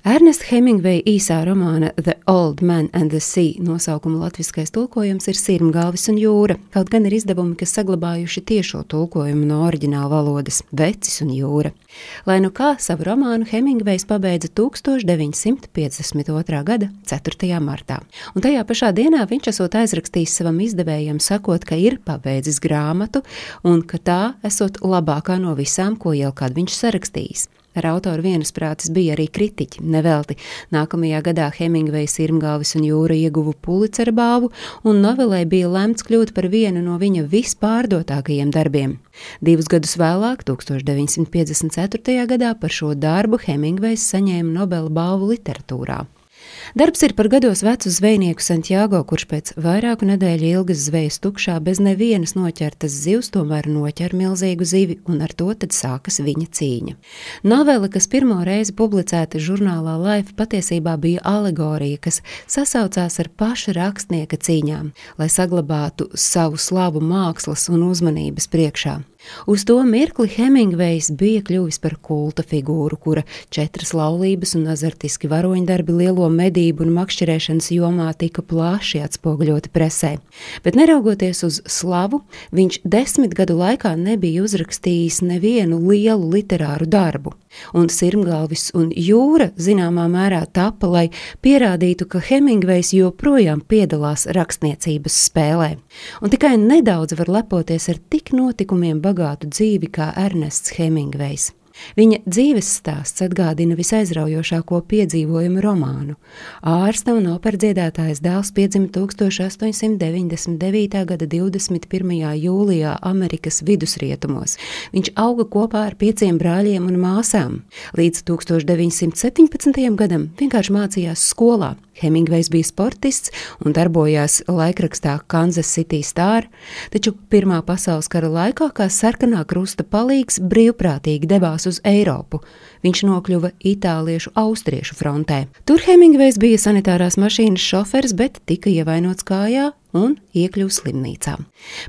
Ernesta Hemingveja īsā romāna The Old Man and the Sea nosaukuma latviskais tulkojums ir Sirmgalvis un jūra, kaut gan ir izdevumi, kas saglabājuši tiešo tulkojumu no oriģināla valodas - Vecis un jūra. Lai nu kā savu romānu Hemingvejs pabeidza 1952. gada 4. martā, un tajā pašā dienā viņš esot aizrakstījis savam izdevējam, sakot, ka ir pabeidzis grāmatu un ka tā esot labākā no visām, ko jau kad viņš sarakstījis. Ar autoru vienasprātis bija arī kritiķi. Nevelti nākamajā gadā Hemingvejs, Irmgāvis un Jūra ieguva Pulicera balvu, un novelē bija lemts kļūt par vienu no viņa vispārdotākajiem darbiem. Divus gadus vēlāk, 1954. gadā, par šo darbu Hemingvejs saņēma Nobela balvu literatūrā. Darbs ir par gados vecu zvejnieku Santiago, kurš pēc vairāku nedēļu ilgas zvejas tukšā bez nevienas noķertas zivs tomēr noķer milzīgu zivi, un ar to tad sākas viņa cīņa. Novela, kas pirmo reizi publicēta žurnālā Life, patiesībā bija alegorija, kas sasaucās ar paša rakstnieka cīņām, lai saglabātu savu slavu mākslas un uzmanības priekšā. Uz to mirkli Hemingvejs bija kļuvis par kulta figūru, kura četras laulības un azartiski varoņdarbi lielo medību un makšķerēšanas jomā tika plaši atspoguļoti presē. Bet neraugoties uz slavu, viņš desmit gadu laikā nebija uzrakstījis nevienu lielu literāru darbu. Un Sirmgalvis un Jūra zināmā mērā tapa, lai pierādītu, ka Hemingvejs joprojām piedalās rakstniecības spēlē. Un tikai nedaudz var lepoties ar tik notikumiem bagātu dzīvi kā Ernests Hemingvejs. Viņa dzīves stāsts atgādina visaizraujošāko piedzīvojumu romānu. Ārsta un operdziedātājas dēls piedzima 1899. gada 21. jūlijā Amerikas vidusrietumos. Viņš auga kopā ar pieciem brāļiem un māsām. Līdz 1917. gadam vienkārši mācījās skolā. Hemingvejs bija sportists un darbojās laikrakstā Kansas City Star, taču Pirmā pasaules kara laikā kā sarkanā krusta palīgs brīvprātīgi devās uz Eiropu. Viņš nokļuva Itāliešu austriešu frontē. Tur Hemingvejs bija sanitārās mašīnas šofers, bet tika ievainots kājā un iekļuva slimnīcā.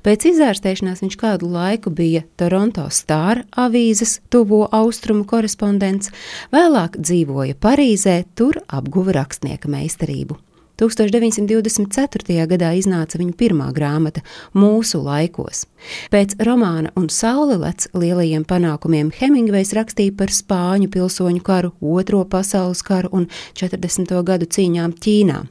Pēc izārstēšanās viņš kādu laiku bija Toronto Star avīzes tuvo austrumu korespondents, vēlāk dzīvoja Parīzē, tur apguva rakstnieka meistarību. 1924. gadā iznāca viņa pirmā grāmata Mūsu laikos. Pēc romāna un saulelets lielajiem panākumiem Hemingvejs rakstīja par Spāņu pilsoņu karu, Otro pasaules karu un 40. gadu cīņām Ķīnā.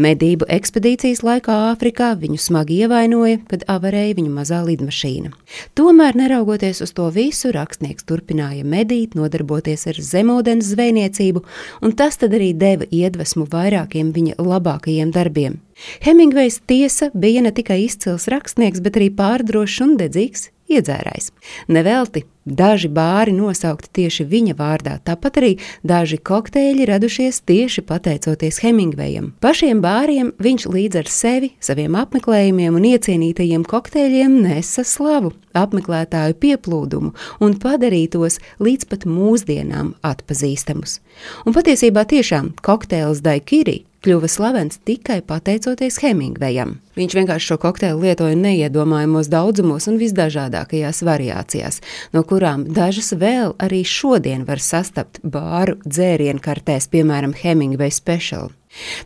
Medību ekspedīcijas laikā Āfrikā viņu smagi ievainoja, kad avarēja viņa mazā lidmašīna. Tomēr, neraugoties uz to visu, rakstnieks turpināja medīt, nodarboties ar zemūdens zvejniecību, un tas arī deva iedvesmu vairākiem viņa labākajiem darbiem. Hemingvejs tiesa bija ne tikai izcils rakstnieks, bet arī pārdrošs un dedzīgs iedzērājs. Nevelti daži bāri nosaukti tieši viņa vārdā, tāpat arī daži kokteļi radušies tieši pateicoties Hemingvejam. Pašiem bāriem viņš līdz ar sevi, saviem apmeklējumiem un iecienītajiem kokteļiem nesa slavu, apmeklētāju pieplūdumu un padarītos līdz pat mūsdienām atpazīstamus. Un patiesībā tiešām kokteils Daikiri kļuva slavens tikai pateicoties Hemingvejam. Viņš vienkārši šo kokteili lietoja neiedomājamos daudzumos un visdažādākajās variācijās, no kurām dažas vēl arī šodien var sastapt bāru dzērienu kartēs, piemēram, Hemingveja special.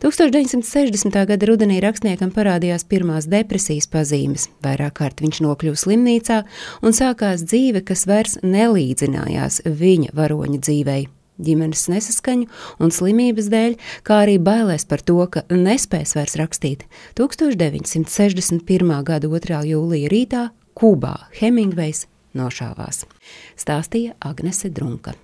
1960. gada rudenī rakstniekam parādījās pirmās depresijas pazīmes. Vairāk kārt viņš nokļuva slimnīcā un sākās dzīve, kas vairs nelīdzinājās viņa varoņa dzīvei ģimenes nesaskaņu un slimības dēļ, kā arī bailēs par to, ka nespēs vairs rakstīt. 1961. gada 2. jūlija rītā Kubā Hemingvejs nošāvās, stāstīja Agnese Drunka.